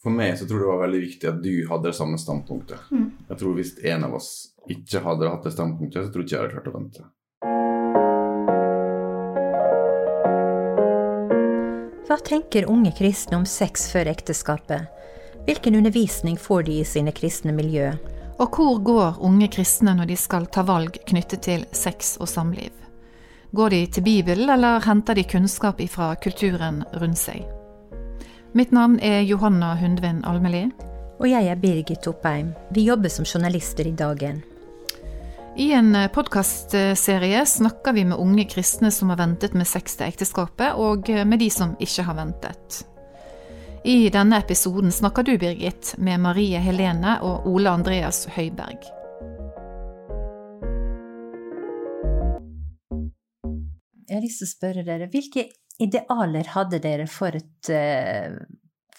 For meg så tror jeg det var veldig viktig at du hadde det samme standpunktet. Jeg tror Hvis en av oss ikke hadde hatt det standpunktet, så tror jeg ikke jeg hadde klart å vente. Hva tenker unge kristne om sex før ekteskapet? Hvilken undervisning får de i sine kristne miljø? Og hvor går unge kristne når de skal ta valg knyttet til sex og samliv? Går de til Bibelen, eller henter de kunnskap fra kulturen rundt seg? Mitt navn er Johanna Hundvin Almeli. Og jeg er Birgit Oppheim. Vi jobber som journalister i Dagen. I en podkastserie snakker vi med unge kristne som har ventet med sex til ekteskapet, og med de som ikke har ventet. I denne episoden snakker du, Birgit, med Marie Helene og Ole Andreas Høiberg. Jeg har lyst til å spørre dere, hvilke idealer hadde dere for et uh,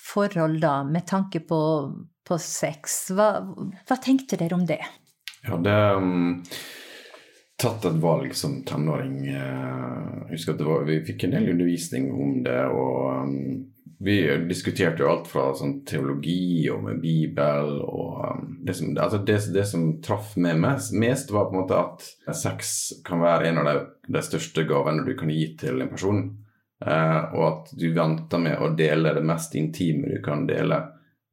forhold da, med tanke på, på sex? Hva, hva tenkte dere om det? Jeg hadde um, tatt et valg som tenåring. eh, Jeg husker at var, vi fikk en del undervisning om det. og um, Vi diskuterte jo alt fra sånn teologi og med Bibel. og um, Det som, altså det, det som traff meg mest, mest, var på en måte at sex kan være en av de, de største gavene du kan gi til en person. Eh, og at du venter med å dele det mest intime du kan dele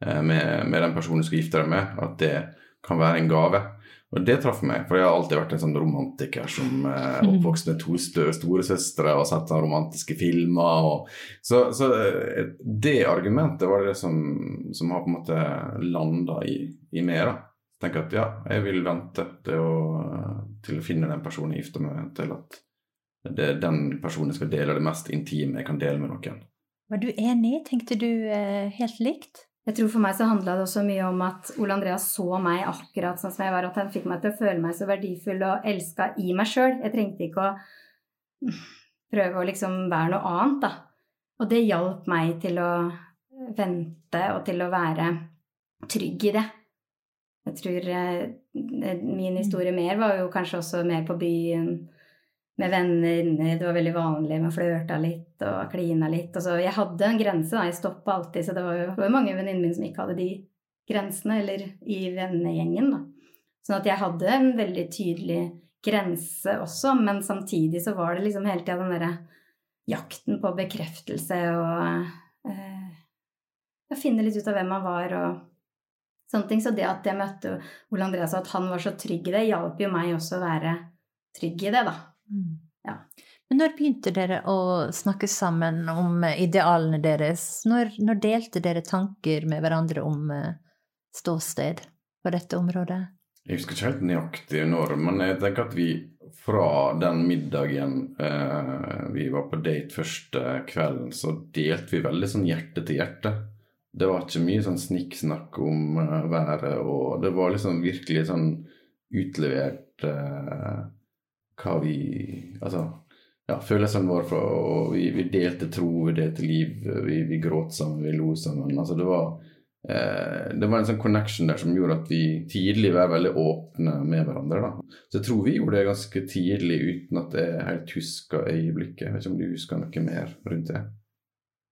eh, med, med den personen du skal gifte deg med. At det kan være en gave. Og det traff meg, for jeg har alltid vært en sånn romantiker som eh, oppvokst med to storesøstre og sett sånne romantiske filmer. Og, så, så eh, det argumentet var det som, som har på en måte landa i, i meg. da. Tenk at ja, jeg vil vente til å, til å finne den personen jeg gifter meg med, til at det er den personen jeg skal dele det mest intime jeg kan dele med noen. Var du enig? Tenkte du eh, helt likt? Jeg tror For meg så handla det også mye om at Ole Andreas så meg akkurat sånn som jeg var. At han fikk meg til å føle meg så verdifull og elska i meg sjøl. Jeg trengte ikke å prøve å liksom være noe annet, da. Og det hjalp meg til å vente og til å være trygg i det. Jeg tror eh, min historie mer var jo kanskje også mer på byen med venner. Det var veldig vanlig Man flørta litt og klina litt. Og jeg hadde en grense, da. Jeg stoppa alltid, så det var jo mange venninnene mine som ikke hadde de grensene, eller i vennegjengen. Sånn at jeg hadde en veldig tydelig grense også, men samtidig så var det liksom hele tida den derre jakten på bekreftelse og eh, finne litt ut av hvem man var og sånne ting. Så det at jeg møtte Ole Andreas og at han var så trygg i det, hjalp jo meg også å være trygg i det, da. Ja. Men når begynte dere å snakke sammen om idealene deres? Når, når delte dere tanker med hverandre om eh, ståsted på dette området? Jeg husker ikke helt nøyaktig når, men jeg tenker at vi fra den middagen eh, vi var på date første kvelden, så delte vi veldig sånn hjerte til hjerte. Det var ikke mye sånn snikksnakk om eh, været, og det var liksom virkelig sånn utlevert eh, hva vi Altså ja, følelsene våre. Og vi, vi, delte tro, vi delte liv, vi, vi gråt sammen, vi lo sammen. Altså, det var eh, det var en sånn connection der som gjorde at vi tidlig var veldig åpne med hverandre. Da. Så jeg tror vi gjorde det ganske tidlig uten at jeg helt husker øyeblikket. Jeg vet ikke om du husker noe mer rundt det?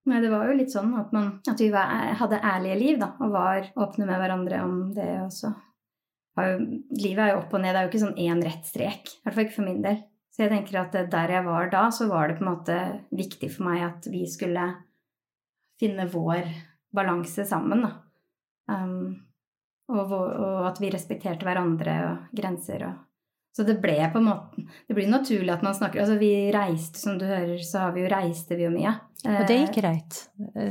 Nei, det var jo litt sånn at, man, at vi var, hadde ærlige liv, da, og var åpne med hverandre om det også. Livet er jo opp og ned, det er jo ikke sånn én rett strek. I hvert fall ikke for min del. Så jeg tenker at der jeg var da, så var det på en måte viktig for meg at vi skulle finne vår balanse sammen, da. Um, og, og, at vi respekterte hverandre og grenser og Så det ble på en måte Det blir naturlig at man snakker Altså vi reiste, som du hører, så har vi jo reiste vi jo mye. Og det gikk greit,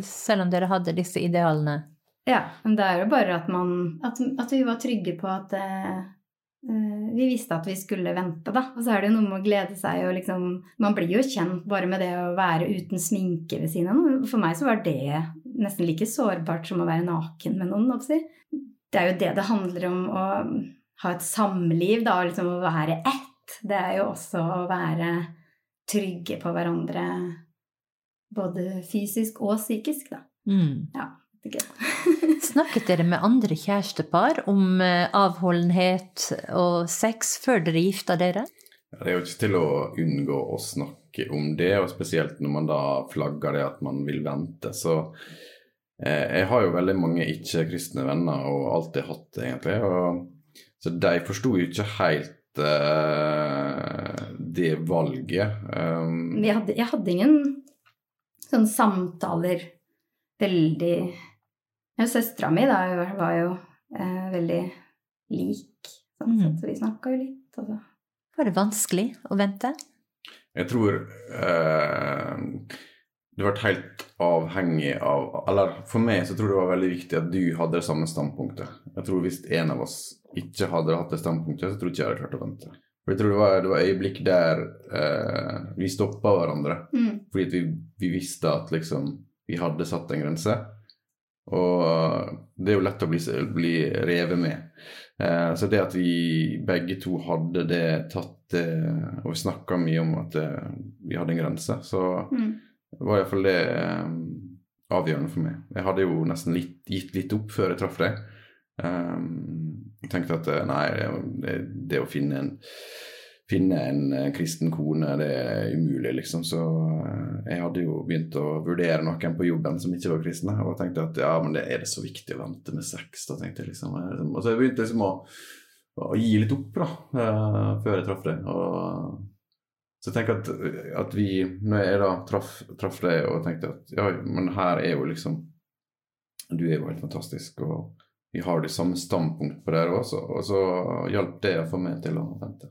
selv om dere hadde disse idealene? Ja, men det er jo bare at man At, at vi var trygge på at uh, vi visste at vi skulle vente, da. Og så er det jo noe med å glede seg og liksom Man blir jo kjent bare med det å være uten sminke ved siden av noen. For meg så var det nesten like sårbart som å være naken med noen. Oppsi. Det er jo det det handler om å ha et samliv, da, liksom å være ett. Det er jo også å være trygge på hverandre både fysisk og psykisk, da. Mm. Ja, ikke. Snakket dere med andre kjærestepar om eh, avholdenhet og sex før dere gifta dere? Det er jo ikke til å unngå å snakke om det, og spesielt når man da flagger det at man vil vente. Så eh, jeg har jo veldig mange ikke-kristne venner, og alltid hatt det, egentlig. Og, så de forsto jo ikke helt eh, det valget. Um, hadde, jeg hadde ingen sånne samtaler veldig ja, Søstera mi da var jo eh, veldig lik, sånn mm. sett, så vi snakka jo litt. Altså. Var det vanskelig å vente? Jeg tror eh, det ble helt avhengig av Eller for meg så tror jeg det var veldig viktig at du hadde det samme standpunktet. Jeg tror hvis en av oss ikke hadde hatt det standpunktet, så tror jeg ikke jeg hadde klart å vente. For jeg tror det var, det var øyeblikk der eh, vi stoppa hverandre. Mm. Fordi vi, vi, visste at liksom vi hadde satt en grense. Og det er jo lett å bli, bli revet med. Eh, så det at vi begge to hadde det tatt eh, Og vi snakka mye om at eh, vi hadde en grense, så mm. var iallfall det eh, avgjørende for meg. Jeg hadde jo nesten litt, gitt litt opp før jeg traff deg. Eh, jeg tenkte at eh, nei, det, det å finne en finne en eh, kristen kone, det er umulig, liksom. Så eh, jeg hadde jo begynt å vurdere noen på jobben som ikke var kristne, og tenkte at ja, men det er det så viktig å vente med sex, da, tenkte jeg liksom. Og så jeg begynte liksom å, å gi litt opp, da, uh, før jeg traff deg. Og så jeg tenker at, at vi, når jeg da traff, traff deg og tenkte at ja, men her er jo liksom Du er jo helt fantastisk, og vi har det samme standpunkt på det også, og så hjalp det få meg til å vente.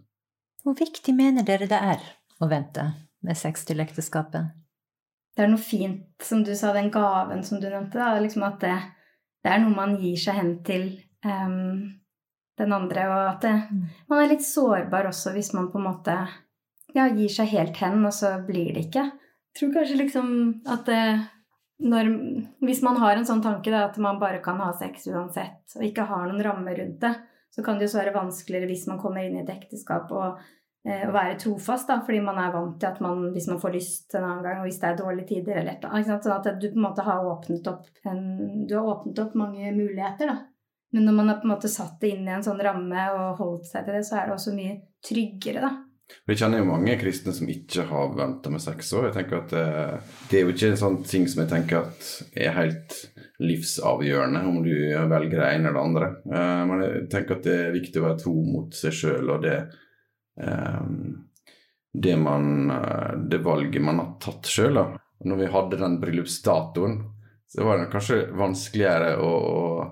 Hvor viktig mener dere det er å vente med sex til ekteskapet? Det er noe fint, som du sa, den gaven som du nevnte, da, liksom at det, det, er noe man gir seg hen til um, den andre, og at det, mm. man er litt sårbar også hvis man på en måte ja, gir seg helt hen, og så blir det ikke. Jeg tror kanskje liksom at det, når, Hvis man har en sånn tanke da, at man bare kan ha sex uansett, og ikke har noen rammer rundt det, så kan det jo være vanskeligere hvis man kommer inn i et ekteskap og eh, være trofast, da, fordi man er vant til at man, hvis man får lyst en annen gang, og hvis det er dårlige tider eller et eller annet, sånn at du på en måte har åpnet opp, en, du har åpnet opp mange muligheter, da. Men når man har på en måte satt det inn i en sånn ramme og holdt seg til det, så er det også mye tryggere, da. Vi kjenner jo mange kristne som ikke har venta med sex òg. Jeg tenker at det, eh, det, er jo ikke en sånn ting som jeg tenker at er helt livsavgjørende om du velger det ene eller det andre. Uh, men jeg tenker at det er viktig å være tro mot seg sjøl og det, uh, det, man, uh, det valget man har tatt sjøl. Når vi hadde den bryllupsdatoen, så var det kanskje vanskeligere å, å,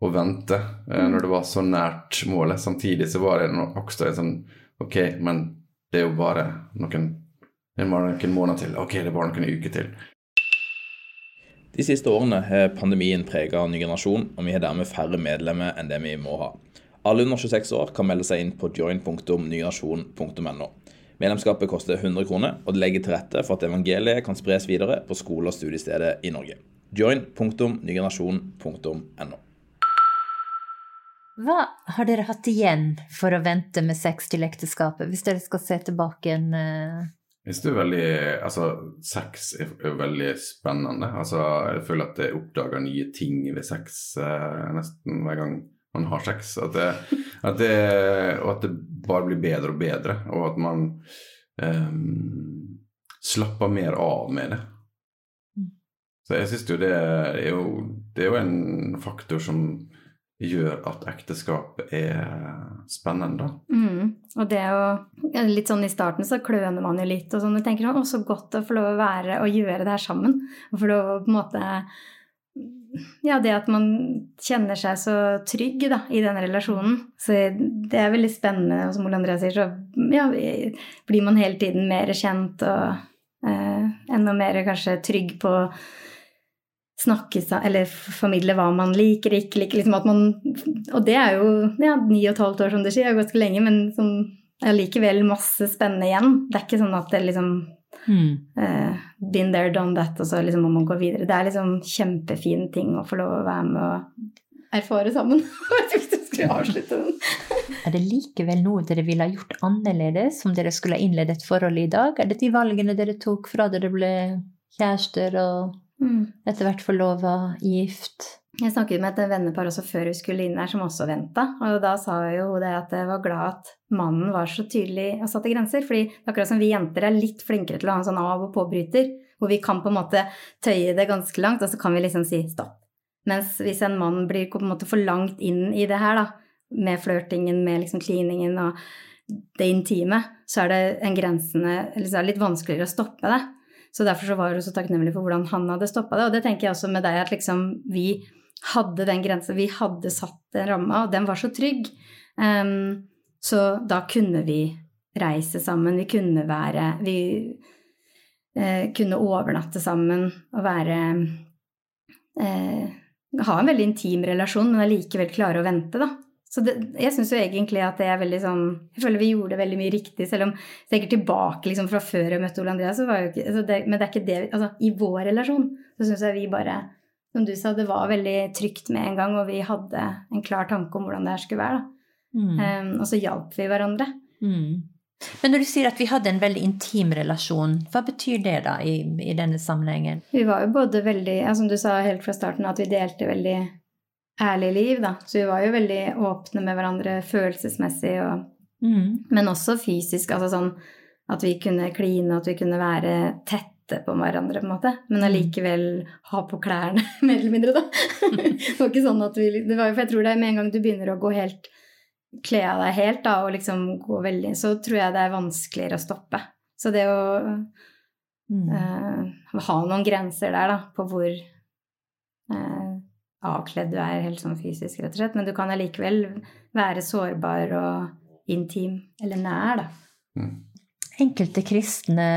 å vente når det var så nært målet. Samtidig så var det også en sånn Ok, men det er jo bare noen, bare noen måneder til. Ok, det er bare noen uker til. De siste årene har pandemien prega ny generasjon, og vi har dermed færre medlemmer enn det vi må ha. Alle under 26 år kan melde seg inn på join.nygenerasjon.no. Medlemskapet koster 100 kroner, og det legger til rette for at evangeliet kan spres videre på skole- og studiesteder i Norge. join.nygenerasjon.no. Hva har dere hatt igjen for å vente med sex til ekteskapet, hvis dere skal se tilbake en, uh... Synes det er veldig, altså Sex er er veldig spennende. Altså, Jeg føler at jeg oppdager nye ting ved sex uh, nesten hver gang man har sex. At det, at det, og at det bare blir bedre og bedre. Og at man um, slapper mer av med det. Så jeg syns jo det er jo, det er jo en faktor som gjør at ekteskapet er spennende. Mm. Og det å Litt sånn i starten så kløner man jo litt og sånn. Og tenker sånn Å, så godt å få lov å være og gjøre det her sammen. Og få lov å på en måte Ja, det at man kjenner seg så trygg da, i den relasjonen. Så det er veldig spennende. Og som Ole Andrea sier, så ja, blir man hele tiden mer kjent og eh, enda mer kanskje trygg på snakke seg eller formidle hva man liker, ikke liker. Liksom at man, og det er jo ja, ni og et halvt år, som du sier, det er ganske lenge, men som er likevel masse spennende igjen. Det er ikke sånn at det liksom eh, Been there, done that, og så liksom må man gå videre. Det er liksom kjempefin ting å få lov å være med og erfare sammen. Jeg vet ikke hvis du skulle avslutte den. Er det likevel noe dere ville ha gjort annerledes om dere skulle ha innledet et forhold i dag? Er det de valgene dere tok fra dere ble kjærester og Mm. etter hvert forlova, gift? Jeg snakket med et vennepar også før vi skulle inn her, som også venta. Og da sa jo hun det at jeg var glad at mannen var så tydelig og satte grenser. fordi akkurat som vi jenter er litt flinkere til å ha en sånn av- og påbryter. Hvor vi kan på en måte tøye det ganske langt, og så kan vi liksom si stopp. Mens hvis en mann blir på en måte for langt inn i det her, da, med flørtingen, med liksom kliningen og det intime, så er det en grensene eller så er det litt vanskeligere å stoppe det. Så derfor så var hun så takknemlig for hvordan han hadde stoppa det. Og det tenker jeg også med deg, at liksom vi hadde den grensa, vi hadde satt den ramma, og den var så trygg. Um, så da kunne vi reise sammen, vi kunne være Vi eh, kunne overnatte sammen og være eh, Ha en veldig intim relasjon, men allikevel klare å vente, da. Så det, jeg syns jo egentlig at det er veldig sånn Jeg føler vi gjorde veldig mye riktig, selv om jeg tenker tilbake liksom fra før jeg møtte Ole Andreas, så var jo ikke altså det, Men det er ikke det Altså, i vår relasjon så syns jeg vi bare Som du sa, det var veldig trygt med en gang, og vi hadde en klar tanke om hvordan det her skulle være. Mm. Um, og så hjalp vi hverandre. Mm. Men når du sier at vi hadde en veldig intim relasjon, hva betyr det da i, i denne sammenhengen? Vi var jo både veldig, ja, som du sa helt fra starten, at vi delte veldig ærlig liv, da. Så vi var jo veldig åpne med hverandre følelsesmessig, og, Mm. men også fysisk. Altså sånn at vi kunne kline, at vi kunne være tette på hverandre, på en måte. Men allikevel ha på klærne, mer eller mindre, da. det var ikke sånn at vi det var, For jeg tror det er med en gang du begynner å gå helt Kle av deg helt, da, og liksom gå veldig Så tror jeg det er vanskeligere å stoppe. Så det å Mm. uh, ha noen grenser der, da, på hvor eh, avkledd du er helt sånn fysisk, rett og slett. Men du kan allikevel være sårbar og intim, eller nær, da. Enkelte kristne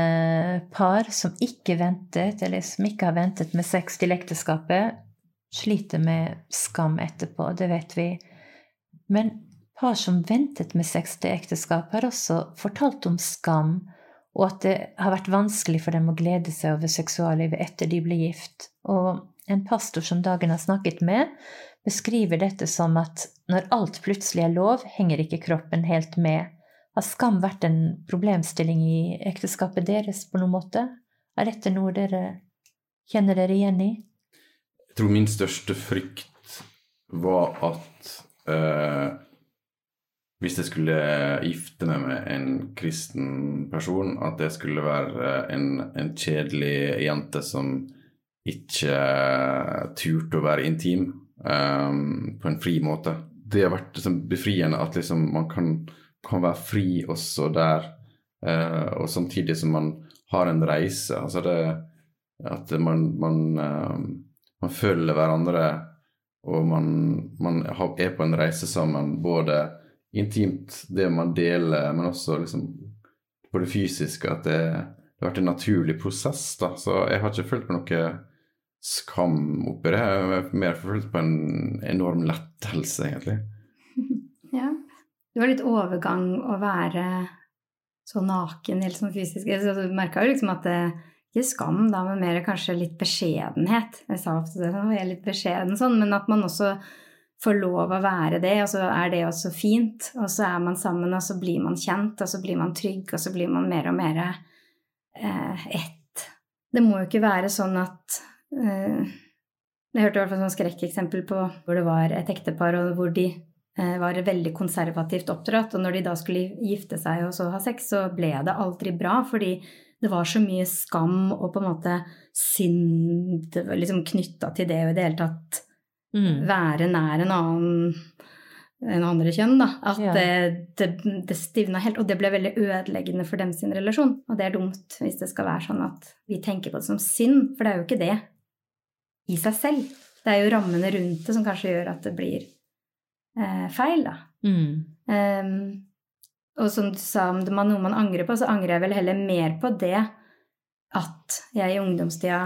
par som ikke ventet, eller som ikke har ventet med sex til ekteskapet, sliter med skam etterpå, det vet vi. Men par som ventet med sex til ekteskap, har også fortalt om skam, og at det har vært vanskelig for dem å glede seg over seksuallivet etter de ble gift. Og en pastor som Dagen har snakket med, beskriver dette som at når alt plutselig er lov, henger ikke kroppen helt med. Har skam vært en problemstilling i ekteskapet deres på noen måte? Er dette noe dere kjenner dere igjen i? Jeg tror min største frykt var at eh, hvis jeg skulle gifte meg med en kristen person, at det skulle være en, en kjedelig jente som ikke turte å være intim um, på en fri måte. Det har vært liksom, befriende at liksom, man kan, kan være fri også der, uh, og samtidig som man har en reise. Altså det, at man, man, uh, man følger hverandre, og man, man er på en reise sammen, både intimt, det man deler, men også liksom på det fysiske, at det, det har vært en naturlig prosess. da, Så jeg har ikke følt på noe skam oppi det. Jeg har mer forfulgt på en enorm lettelse, egentlig. Ja. Det var litt overgang å være så naken helt sånn fysisk. Så du merka jo liksom at det ikke skam, da, men mer kanskje litt beskjedenhet. Jeg sa ofte det, jeg er litt beskjeden sånn, men at man også får lov å være det, og så er det også fint. Og så er man sammen, og så blir man kjent, og så blir man trygg, og så blir man mer og mer eh, ett. Det må jo ikke være sånn at eh, Jeg hørte i hvert fall sånn skrekkeksempel på hvor det var et ektepar, og hvor de eh, var veldig konservativt oppdratt, og når de da skulle gifte seg og så ha sex, så ble det aldri bra, fordi det var så mye skam og på en måte synd liksom knytta til det å i det hele tatt Mm. være nær en annen en andre kjønn, da. At Ja. det, det, det stivna helt. Og det ble veldig ødeleggende for dem sin relasjon. Og det er dumt hvis det skal være sånn at vi tenker på det som synd, for det er jo ikke det i seg selv. Det er jo rammene rundt det som kanskje gjør at det blir eh, feil, da. Mm. Um, og som du sa, om det er noe man angrer på, så angrer jeg vel heller mer på det at jeg i ungdomstida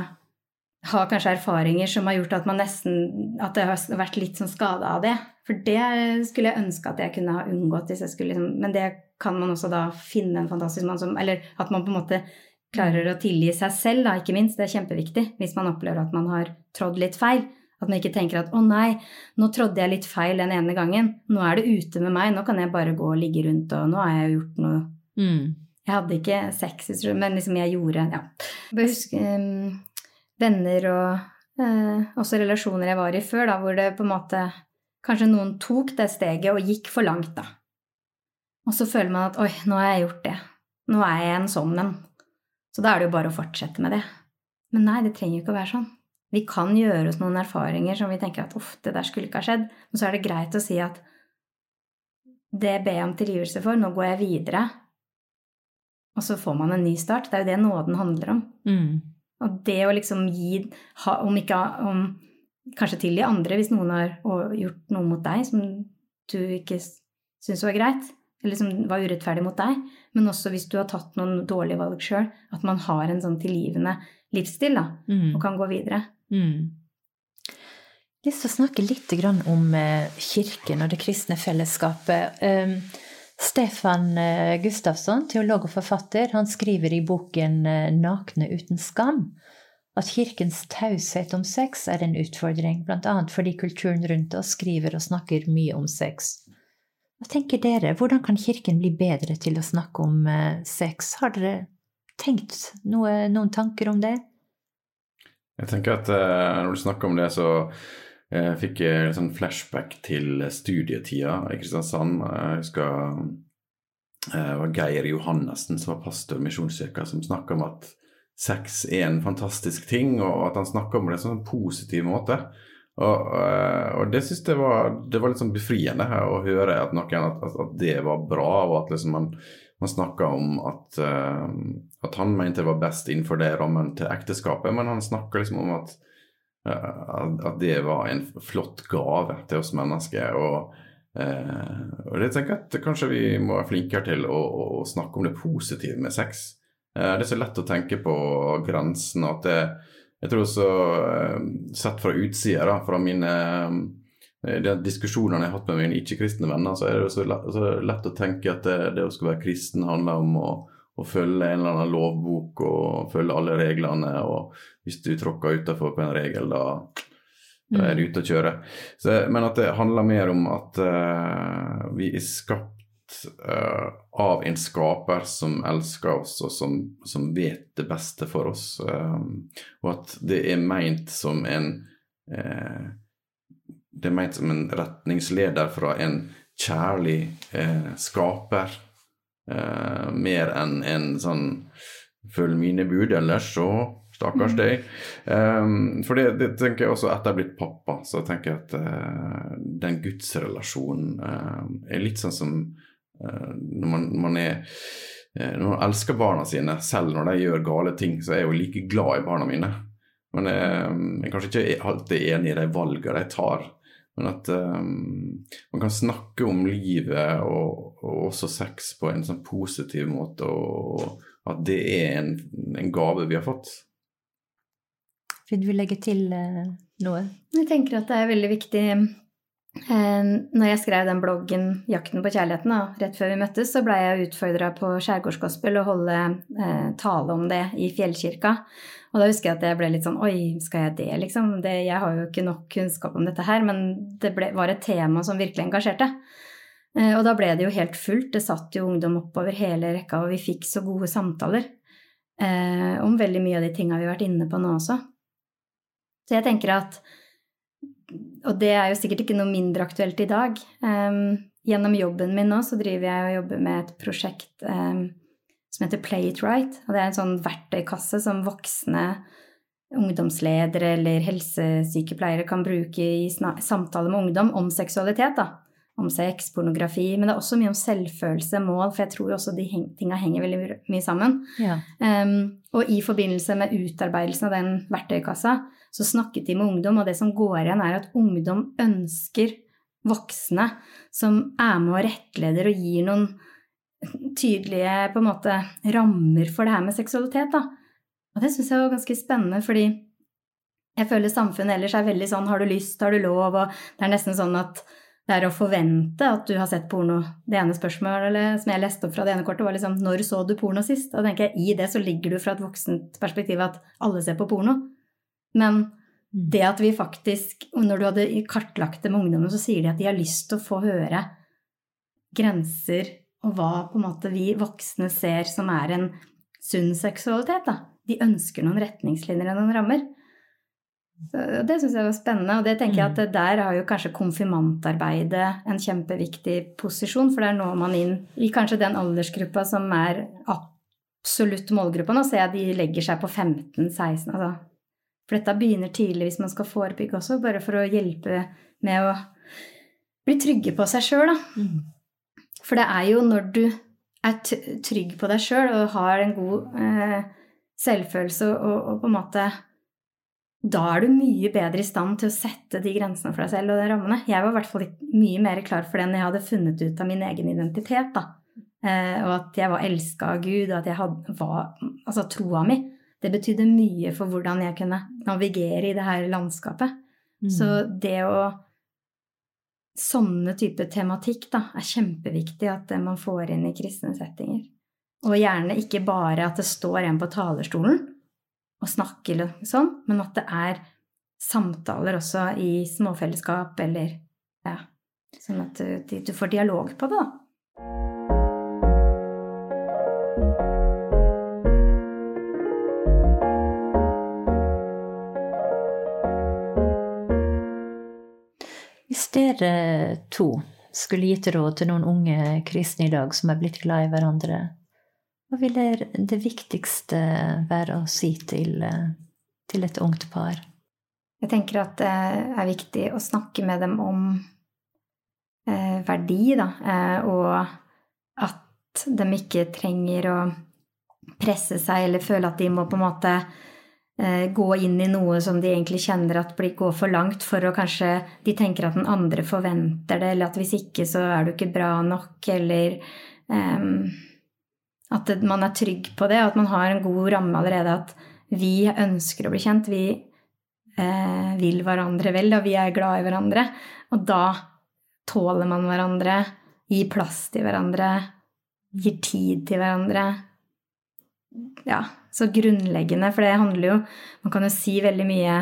har kanskje erfaringer som har gjort at man nesten At det har vært litt sånn skada av det. For det skulle jeg ønske at jeg kunne ha unngått hvis jeg skulle liksom Men det kan man også da finne en fantastisk mann som Eller at man på en måte klarer å tilgi seg selv, da, ikke minst. Det er kjempeviktig hvis man opplever at man har trådd litt feil. At man ikke tenker at 'å nei, nå trådde jeg litt feil den ene gangen'. Nå er det ute med meg, nå kan jeg bare gå og ligge rundt, og nå har jeg gjort noe Mm. Jeg hadde ikke sex, men liksom jeg gjorde Ja. Jeg husker um, venner og uh, også relasjoner jeg var i før, da, hvor det på en måte Kanskje noen tok det steget og gikk for langt, da. Og så føler man at 'oi, nå har jeg gjort det'. Nå er jeg en sånn en. Så da er det jo bare å fortsette med det. Men nei, det trenger jo ikke å være sånn. Vi kan gjøre oss noen erfaringer som vi tenker at uff, det der skulle ikke ha skjedd. Men så er det greit å si at det ber jeg om tilgivelse for, nå går jeg videre. Og så får man en ny start. Det er jo det nåden handler om. Mm. Og det å liksom gi, ha, om ikke om, Kanskje tilgi andre hvis noen har gjort noe mot deg som du ikke syns var greit, eller som var urettferdig mot deg, men også hvis du har tatt noen dårlige valg sjøl, at man har en sånn tilgivende livsstil da, Mm. og kan gå videre. Mm. Jeg har lyst til å snakke litt om eh, kirken og det kristne fellesskapet. Um, Stefan eh, Gustafsson, teolog og forfatter, han skriver i boken eh, 'Nakne uten skam' at kirkens taushet om sex er en utfordring, bl.a. fordi kulturen rundt oss skriver og snakker mye om sex. Hva tenker dere? Hvordan kan kirken bli bedre til å snakke om eh, sex? Har dere tenkt noe, noen tanker om det? Jeg tenker at eh, når du snakker om det, så eh, fikk jeg sånn flashback til studietida i Kristiansand. Jeg husker det var Geir Johannessen som var pastor i Misjonskirka, som snakka om at sex er en fantastisk ting, og at han snakka om det på en sånn positiv måte. Og, eh, og det syns jeg var, det var litt sånn befriende her, å høre at noen at, at, det var bra, og at liksom man, man snakka om at, eh, at han mente det var best innenfor det rammen til ekteskapet, men han snakka liksom om eh, at at det var en flott gave til oss mennesker. og Uh, og det tenker jeg at kanskje vi må være flinkere til å, å, å snakke om det positive med sex. Uh, det er så lett å tenke på grensen, og at det, jeg tror også eh, sett fra utsida, da, fra mine eh, de diskusjonene jeg har hatt med mine ikke-kristne venner, så er det så lett, så lett å tenke at det, det å skulle være kristen handler om å, å følge en eller annen lovbok og følge alle reglene. Og hvis du tråkker utafor på en regel, da, da er du ute å kjøre. Så, men at det handler mer om at uh, vi er skapt eh, av en skaper som elsker oss, og som, som vet det beste for oss. eh, og at det er meint som en uh, Det er meint som en retningsleder fra en kjærlig uh, skaper. mer enn en sånn Følg mine bud, ellers så Stakkars deg. Um, for det, det tenker jeg også etter jeg er blitt pappa, så tenker jeg at uh, den gudsrelasjonen uh, er litt sånn som når man, man er eh, Når man elsker barna sine, selv når de gjør gale ting, så er jeg jo like glad i barna mine. Men jeg, jeg er kanskje ikke alltid enig i de valgene de tar. Men at um, man kan snakke om livet og, og også sex på en sånn positiv måte, og at det er en, en gave vi har fått. Vil du legge til uh, noe? Jeg tenker at det er veldig viktig eh, Når jeg skrev den bloggen 'Jakten på kjærligheten', da, rett før vi møttes, så blei jeg utfordra på Skjærgårdsgospel å holde eh, tale om det i Fjellkirka. Og da husker jeg at jeg ble litt sånn Oi, skal jeg det, liksom? Det, jeg har jo ikke nok kunnskap om dette her, men det ble, var et tema som virkelig engasjerte. Eh, og da ble det jo helt fullt. Det satt jo ungdom oppover hele rekka, og vi fikk så gode samtaler. eh, om veldig mye av de tinga vi har vært inne på nå også. Så jeg tenker at Og det er jo sikkert ikke noe mindre aktuelt i dag. Um, gjennom jobben min nå så driver jeg og jobber med et prosjekt um, som heter Play it right. Og det er en sånn verktøykasse som voksne ungdomsledere eller helsesykepleiere kan bruke i samtale med ungdom om seksualitet. da om sex, pornografi, men det er også mye om selvfølelse, mål, for jeg tror også de tinga henger veldig mye sammen. Ja. Um, og i forbindelse med utarbeidelsen av den verktøykassa, så snakket de med ungdom, og det som går igjen, er at ungdom ønsker voksne som er med og rettleder og gir noen tydelige på en måte rammer for det her med seksualitet. da. Og det syns jeg var ganske spennende, fordi jeg føler samfunnet ellers er veldig sånn har du lyst, har du lov, og det er nesten sånn at det er å forvente at du har sett porno. Det ene spørsmålet som jeg leste opp fra det ene kortet, var liksom 'Når så du porno sist?' Og tenker jeg, I det så ligger du fra et voksent perspektiv at alle ser på porno. Men mm. det at vi faktisk Når du hadde kartlagt det med ungdommen, så sier de at de har lyst til å få høre grenser og hva på en måte vi voksne ser som er en sunn seksualitet. da. De ønsker noen retningslinjer og noen rammer. Så det syns jeg var spennende, og det tenker jeg at mm. der har jo kanskje konfirmantarbeidet en kjempeviktig posisjon, for der når man inn i kanskje den aldersgruppa som er absolutt målgruppa. Nå ser jeg de legger seg på 15-16, altså. For dette begynner tidlig hvis man skal forebygge også, bare for å hjelpe med å bli trygge på seg sjøl, da. Mm. For det er jo når du er trygg på deg sjøl og har en god eh, selvfølelse og, og på en måte da er du mye bedre i stand til å sette de grensene for deg selv og de rammene. Jeg var i hvert fall mye mer klar for det når jeg hadde funnet ut av min egen identitet. da. Eh, og at jeg var elska av Gud, og at jeg hadde, var Altså troa mi. Det betydde mye for hvordan jeg kunne navigere i det her landskapet. Mm. Så det å Sånne type tematikk da, er kjempeviktig at man får inn i kristne settinger. Og gjerne ikke bare at det står en på talerstolen og snakker sånn, men at det er samtaler også i småfellesskap eller ja, sånn at du, du får dialog på det, da. Dere to skulle gitt råd til noen unge kristne i dag som er blitt glad i hverandre, hva vil det viktigste være å si til, til et ungt par? Jeg tenker at det er viktig å snakke med dem om eh, verdi, da, eh, og at de ikke trenger å presse seg eller føle at de må på en måte eh, gå inn i noe som de egentlig kjenner at går for langt, for å kanskje De tenker at den andre forventer det, eller at hvis ikke så er du ikke bra nok, eller um, at man er trygg på det, at man har en god ramme allerede. At vi ønsker å bli kjent. Vi eh, vil hverandre vel, og vi er glad i hverandre. Og da tåler man hverandre, gir plass til hverandre, gir tid til hverandre. Ja, så grunnleggende, for det handler jo Man kan jo si veldig mye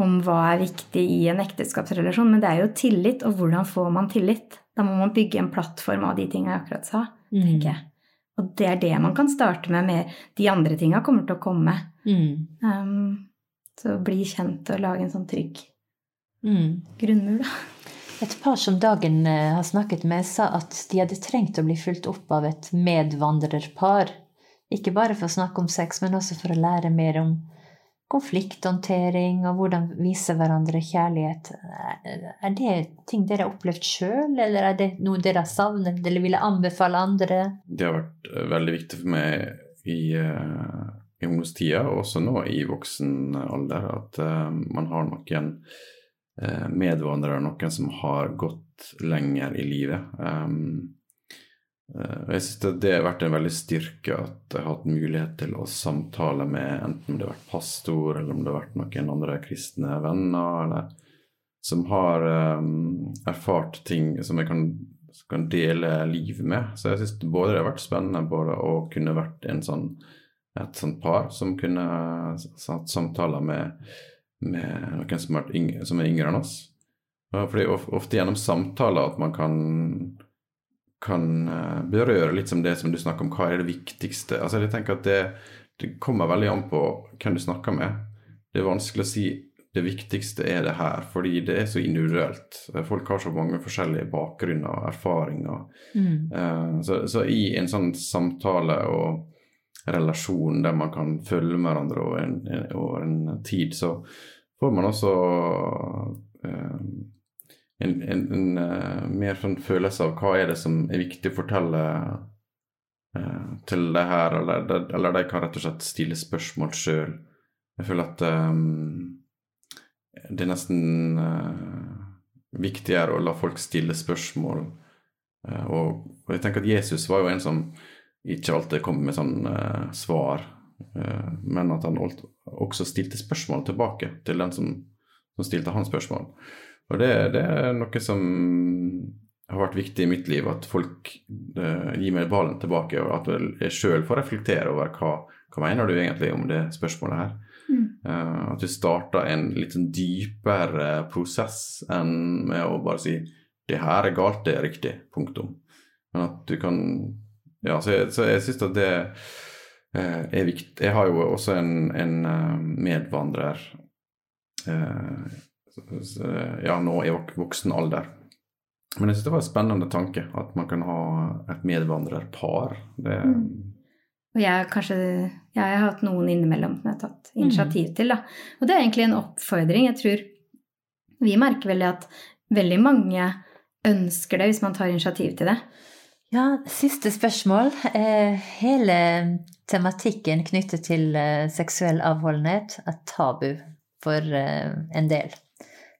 om hva er viktig i en ekteskapsrelasjon, men det er jo tillit, og hvordan får man tillit? Da må man bygge en plattform av de tingene jeg akkurat sa, tenker jeg. Og det er det man kan starte med. med de andre tinga kommer til å komme. Mm. Um, så bli kjent og lage en sånn trygg mm. grunnmur, da. Et par som Dagen eh, har snakket med, sa at de hadde trengt å bli fulgt opp av et medvandrerpar. Ikke bare for å snakke om sex, men også for å lære mer om konflikthåndtering og hvordan vise hverandre kjærlighet. Er det ting dere har opplevd sjøl, eller er det noe dere har savnet eller ville anbefale andre? Det har vært eh, veldig viktig for meg i, uh, i ungdomstida, og også nå i voksen alder, at uh, man har noen uh, medvandrere, noen som har gått lenger i livet. Um, Eh, og jeg synes det har vært en veldig styrke at jeg har hatt mulighet til å samtale med enten om det har vært pastor, eller om det har vært noen andre kristne venner, eller som har um, erfart ting som jeg kan, kan, dele liv med. Så jeg syns både det har vært spennende både å kunne vært sånn, et sånt par som kunne hatt samtaler med, med noen som er, yngre, som er yngre enn oss. Fordi ofte gjennom samtaler at man kan kan eh, berøre litt som det som du snakker om, hva er det viktigste? Altså jeg tenker at det, det kommer veldig an på hvem du snakker med. Det er vanskelig å si det viktigste er det her, fordi det er så individuelt. Folk har så mange forskjellige bakgrunner og erfaringer. Mm. Eh, så, så i en sånn samtale og relasjon der man kan følge med hverandre over en, over en tid, så får man også eh, en, en, en uh, mer sånn følelse av hva er det som er viktig å fortelle uh, til det her, eller, eller, de kan rett og slett stille spørsmål sjøl. Jeg føler at um, det er nesten uh, viktigere å la folk stille spørsmål. Og, og, jeg tenker at Jesus var jo en som ikke alltid kom med sånn svar, men at han også stilte spørsmål tilbake til den som, som stilte hans spørsmål. Og det, det, er noe som har vært viktig i mitt liv, at folk uh, gir meg ballen tilbake, og at jeg sjøl får reflektere over hva, hva mener du egentlig om det spørsmålet her. Mm. Uh, at du starter en litt sånn dypere prosess enn med å bare si 'det her er galt, det er riktig', punktum. Men at du kan Ja, så jeg, så jeg syns at det uh, er viktig. Jeg har jo også en, en medvandrer ja, nå i voksen alder. Men jeg syns det var en spennende tanke at man kan ha et medvandrerpar. Det mm. Og jeg, kanskje, jeg har hatt noen innimellom som jeg har tatt initiativ til. Da. Og det er egentlig en oppfordring. Jeg tror vi merker veldig at veldig mange ønsker det hvis man tar initiativ til det. Ja, siste spørsmål. Eh, hele tematikken knyttet til eh, seksuell avholdenhet er tabu for eh, en del.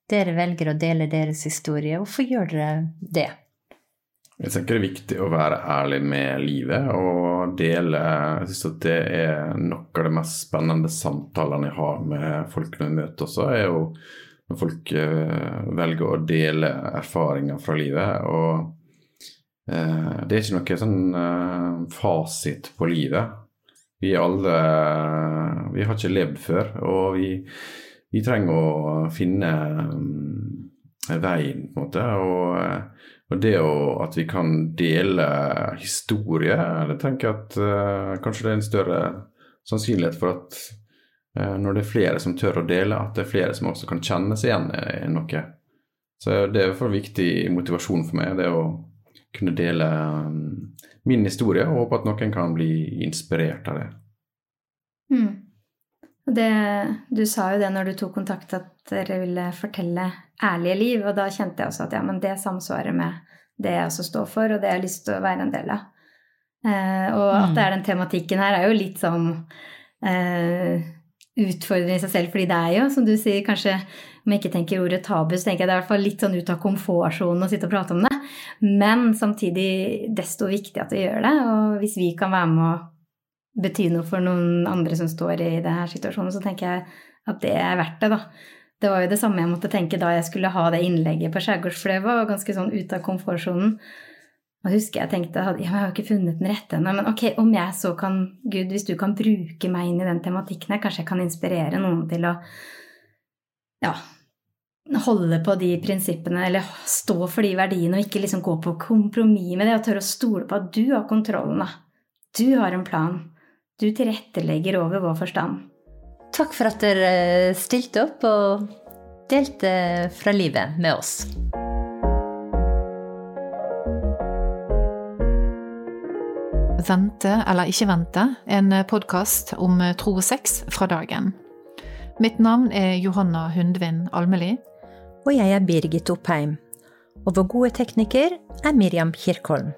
Dere velger å dele deres historie. Hvorfor gjør dere det? Jeg tenker det er viktig å være ærlig med livet og dele Jeg syns at det er noe av de mest spennende samtalene jeg har med folk når jeg møter også, er jo når folk uh, velger å dele erfaringer fra livet. Og uh, det er ikke noe sånn uh, fasit på livet. Vi alle Vi har ikke levd før, og vi vi trenger å finne um, veien, på en måte. Og, og det å, at vi kan dele historie, det tenker jeg at uh, kanskje det er en større sannsynlighet for at uh, når det er flere som tør å dele, at det er flere som også kan kjenne seg igjen i noe. Så det er for viktig motivasjon for meg, det å kunne dele um, min historie, og håpe at noen kan bli inspirert av det. Mm. Det, du sa jo det når du tok kontakt, at dere ville fortelle ærlige liv. Og da kjente jeg også at ja, men det samsvarer med det jeg også står for, og det jeg har lyst til å være en del av. Eh, og at det er den tematikken her, er jo litt sånn eh, utfordrende i seg selv, fordi det er jo, som du sier, kanskje om jeg ikke tenker ordet tabu, så tenker jeg det er i hvert fall litt sånn ut av komfortsonen å sitte og prate om det. Men samtidig desto viktig at vi gjør det. Og hvis vi kan være med å bety noe for noen andre som står i denne situasjonen, så tenker jeg at det er verdt det, da. Det var jo det samme jeg måtte tenke da jeg skulle ha det innlegget på Skjærgårdsfløva, og ganske sånn ute av komfortsonen. Og husker jeg tenkte ja, jeg har ikke funnet den rette ennå, men ok, om jeg så kan Gud, hvis du kan bruke meg inn i den tematikken her, kanskje jeg kan inspirere noen til å ja, holde på de prinsippene, eller stå for de verdiene, og ikke liksom gå på kompromiss med det, og tørre å stole på at du har kontrollen, da. Du har en plan. Du tilrettelegger over vår forstand. Takk for at dere stilte opp og delte fra livet med oss. Vente eller ikke vente, en podkast om tro og sex fra dagen. Mitt navn er Johanna Hundvin Almeli. Og jeg er Birgit Oppheim. Og vår gode tekniker er Miriam Kirkholm.